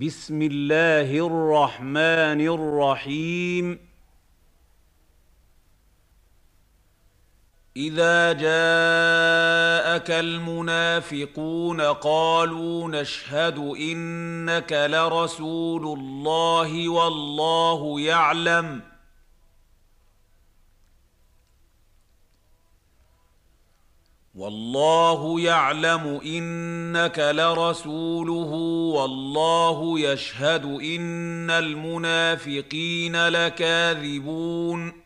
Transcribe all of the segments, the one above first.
بسم الله الرحمن الرحيم. إذا جاءك المنافقون قالوا نشهد إنك لرسول الله والله يعلم. والله يعلم إنك لرسوله والله يشهد إن المنافقين لكاذبون.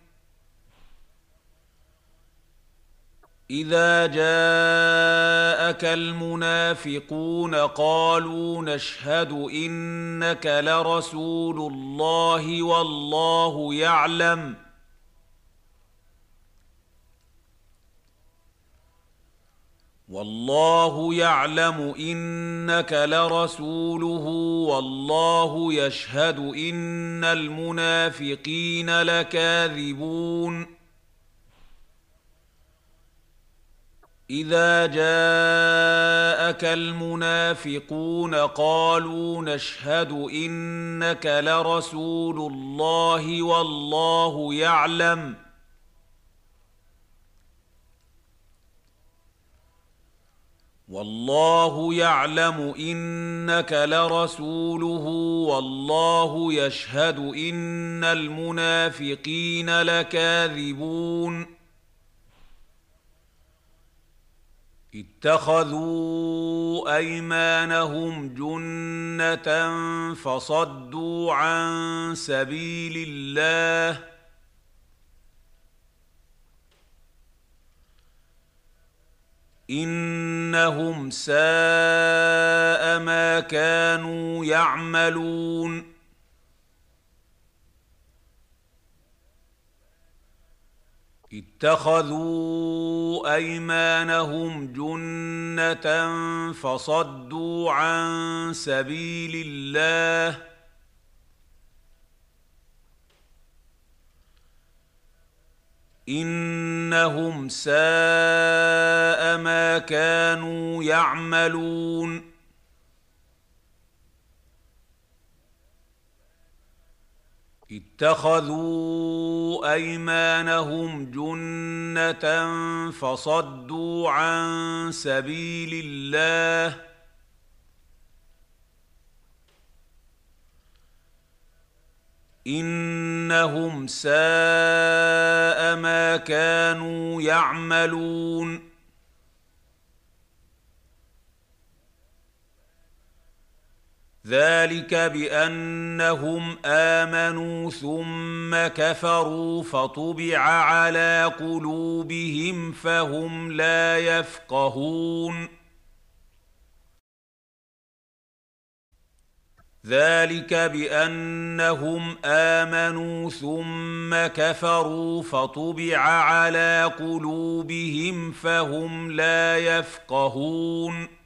إذا جاءك المنافقون قالوا نشهد إنك لرسول الله والله يعلم والله يعلم إنك لرسوله والله يشهد إن المنافقين لكاذبون. إذا جاءك المنافقون قالوا نشهد إنك لرسول الله والله يعلم والله يعلم إنك لرسوله والله يشهد إن المنافقين لكاذبون. اتخذوا أيمانهم جنة فصدوا عن سبيل الله. إنهم ساء ما كانوا يعملون. اتخذوا أيمانهم جنة فصدوا عن سبيل الله. إنهم ساء كانوا يعملون. اتخذوا أيمانهم جنة فصدوا عن سبيل الله. إنهم ساء ما كانوا يعملون. ذلك بأنهم آمنوا ثم كفروا فطبع على قلوبهم فهم لا يفقهون. ذلك بأنهم آمنوا ثم كفروا فطبع على قلوبهم فهم لا يفقهون.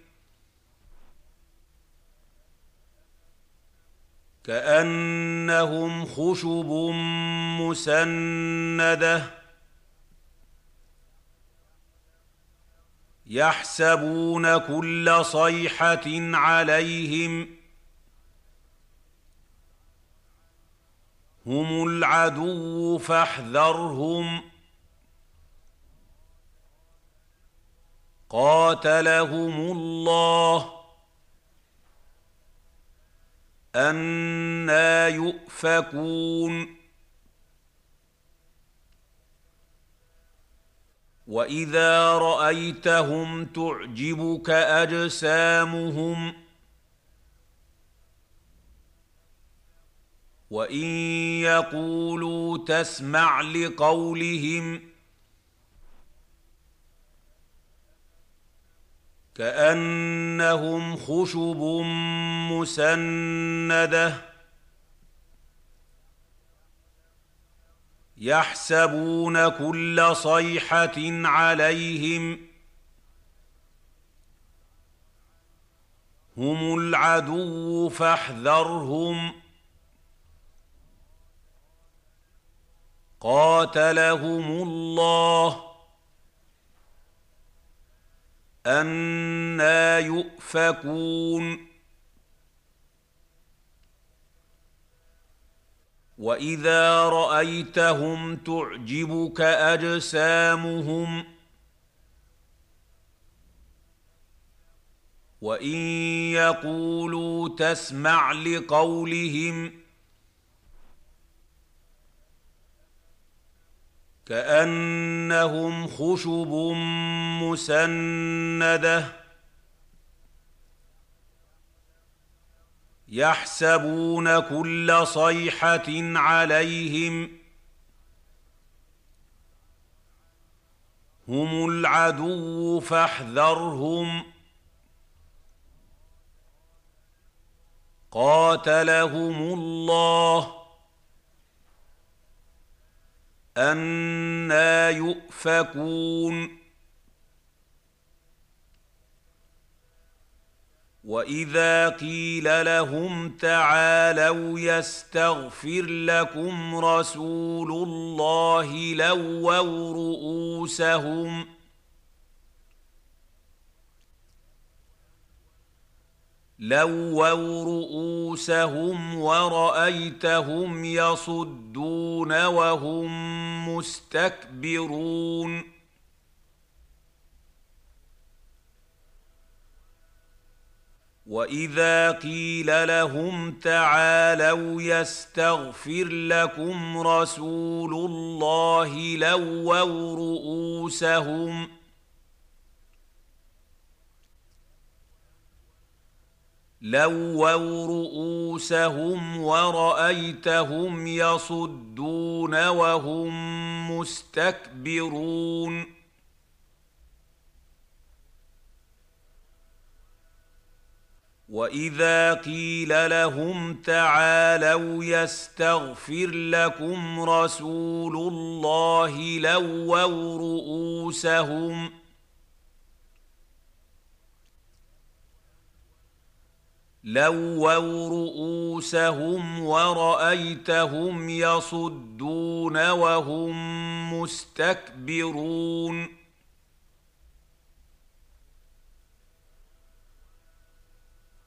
كأنهم خشب مسندة يحسبون كل صيحة عليهم هم العدو فاحذرهم قاتلهم الله أنا يؤفكون واذا رايتهم تعجبك اجسامهم وان يقولوا تسمع لقولهم كأنهم خشب مسندة يحسبون كل صيحة عليهم هم العدو فاحذرهم قاتلهم الله أنا يؤفكون واذا رايتهم تعجبك اجسامهم وان يقولوا تسمع لقولهم كأنهم خشب مسندة يحسبون كل صيحة عليهم هم العدو فاحذرهم قاتلهم الله أنا يؤفكون واذا قيل لهم تعالوا يستغفر لكم رسول الله لووا رؤوسهم لووا رؤوسهم ورأيتهم يصدون وهم مستكبرون واذا قيل لهم تعالوا يستغفر لكم رسول الله لووا رؤوسهم لووا رؤوسهم ورأيتهم يصدون وهم مستكبرون واذا قيل لهم تعالوا يستغفر لكم رسول الله لووا رؤوسهم لووا رؤوسهم ورأيتهم يصدون وهم مستكبرون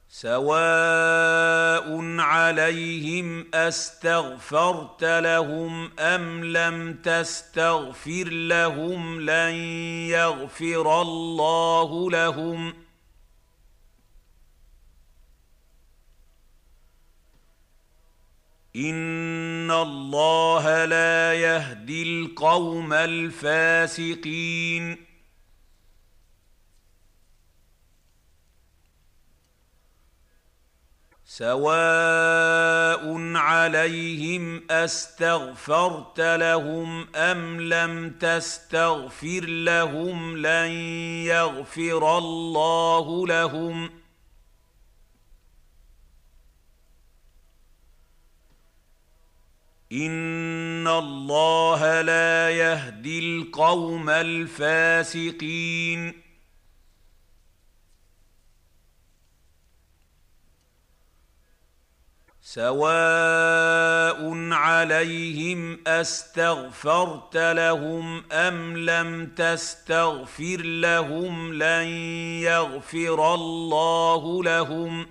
سواء عليهم استغفرت لهم ام لم تستغفر لهم لن يغفر الله لهم ۖ ان الله لا يهدي القوم الفاسقين سواء عليهم استغفرت لهم ام لم تستغفر لهم لن يغفر الله لهم ۖ ان الله لا يهدي القوم الفاسقين سواء عليهم استغفرت لهم ام لم تستغفر لهم لن يغفر الله لهم ۖ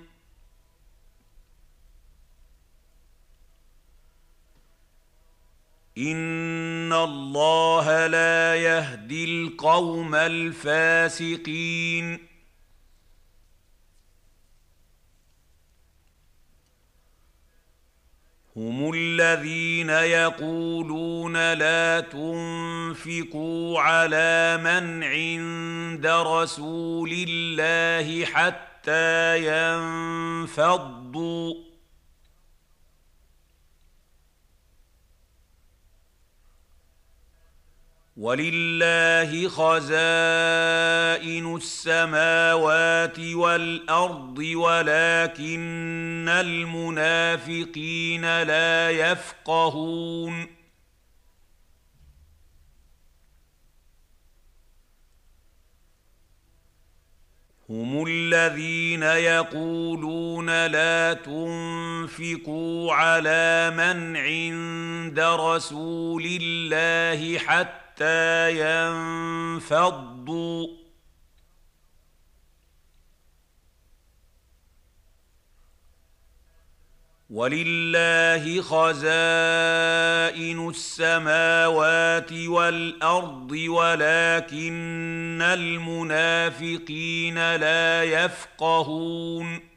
ان الله لا يهدي القوم الفاسقين هم الذين يقولون لا تنفقوا على من عند رسول الله حتى ينفضوا ولله خزائن السماوات والارض ولكن المنافقين لا يفقهون هم الذين يقولون لا تنفقوا على من عند رسول الله حتى حتى ينفضوا. ولله خزائن السماوات والأرض ولكن المنافقين لا يفقهون.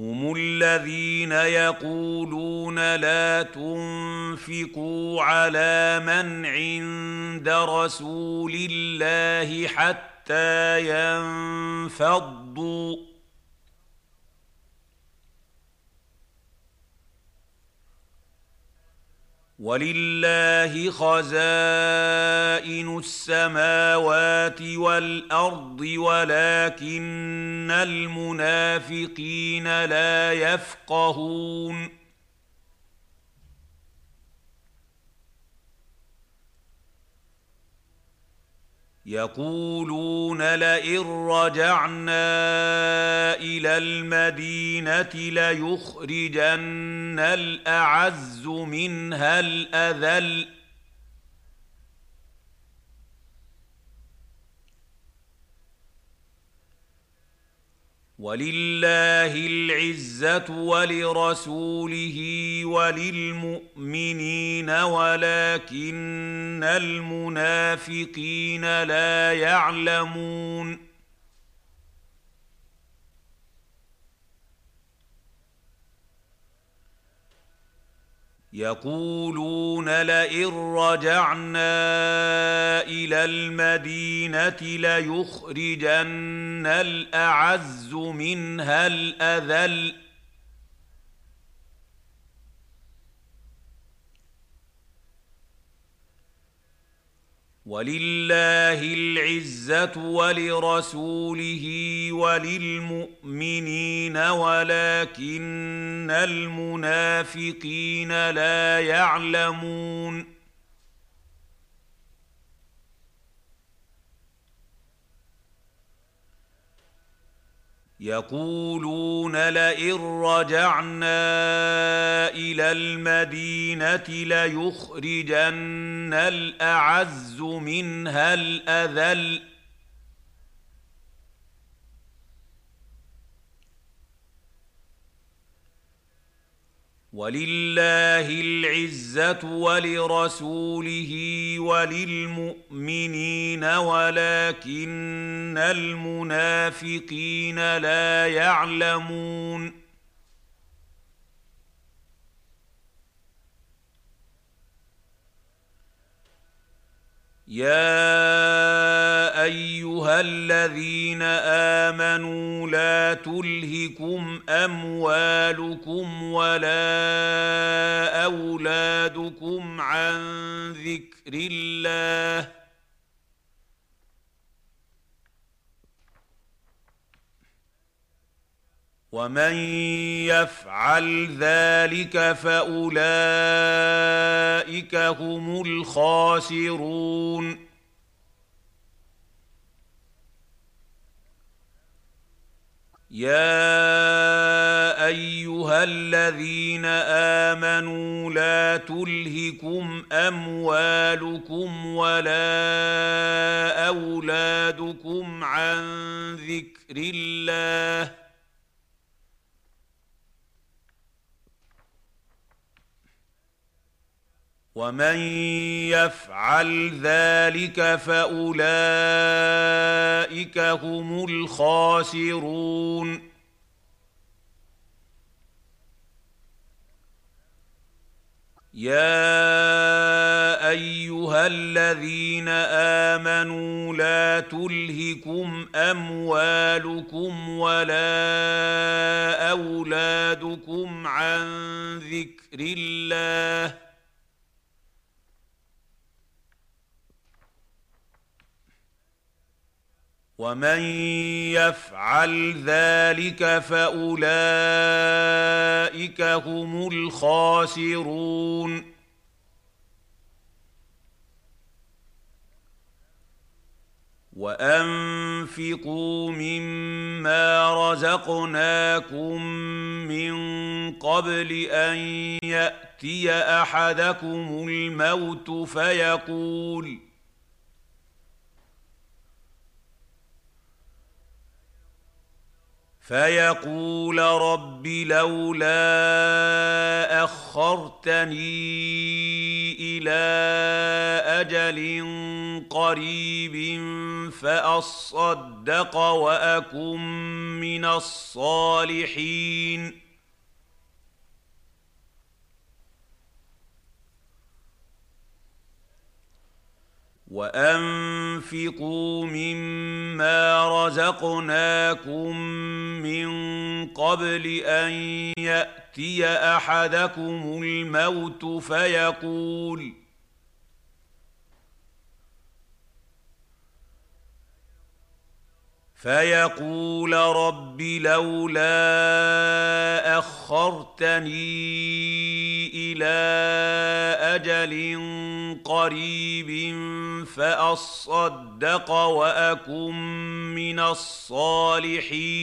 هم الذين يقولون لا تنفقوا على من عند رسول الله حتى ينفضوا. ولله خزائن السماوات والأرض ولكن المنافقين لا يفقهون. يقولون لئن رجعنا إلى المدينة ليخرجن الأعز منها الأذل. ولله العزة ولرسوله وللمؤمنين ولكن المنافقين لا يعلمون. يقولون لئن رجعنا إلى المدينة ليخرجن الأعز منها الأذل. ولله العزة ولرسوله وللمؤمنين ولكن المنافقين لا يعلمون. يقولون لئن رجعنا إلى المدينة ليخرجن الأعز منها الأذل ولله العزة ولرسوله وللمؤمنين ولكن المنافقين لا يعلمون. يا ايها الذين امنوا لا تلهكم اموالكم ولا اولادكم عن ذكر الله ومن يفعل ذلك فاولئك هم الخاسرون يا ايها الذين امنوا لا تلهكم اموالكم ولا اولادكم عن ذكر الله ومن يفعل ذلك فاولئك هم الخاسرون يا ايها الذين امنوا لا تلهكم اموالكم ولا اولادكم عن ذكر الله ومن يفعل ذلك فاولئك هم الخاسرون وانفقوا مما رزقناكم من قبل ان ياتي احدكم الموت فيقول فيقول رب لولا أخرتني إلى أجل قريب فأصدق وأكن من الصالحين. وانفقوا مما رزقناكم من قبل ان ياتي احدكم الموت فيقول فيقول رب لولا اخرتني إلى أجل قريب فأصدق وأكن من الصالحين.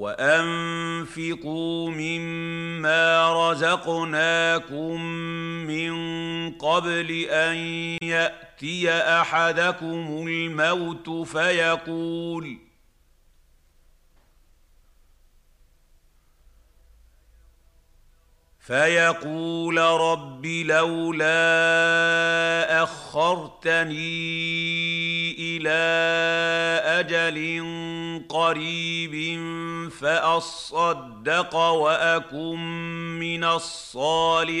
وأنفقوا مما رزقناكم من قبل أن يأتي أحدكم الموت فيقول فيقول رب لولا أخرتني إلى أجل قريب فأصدق وأكن من الصالحين.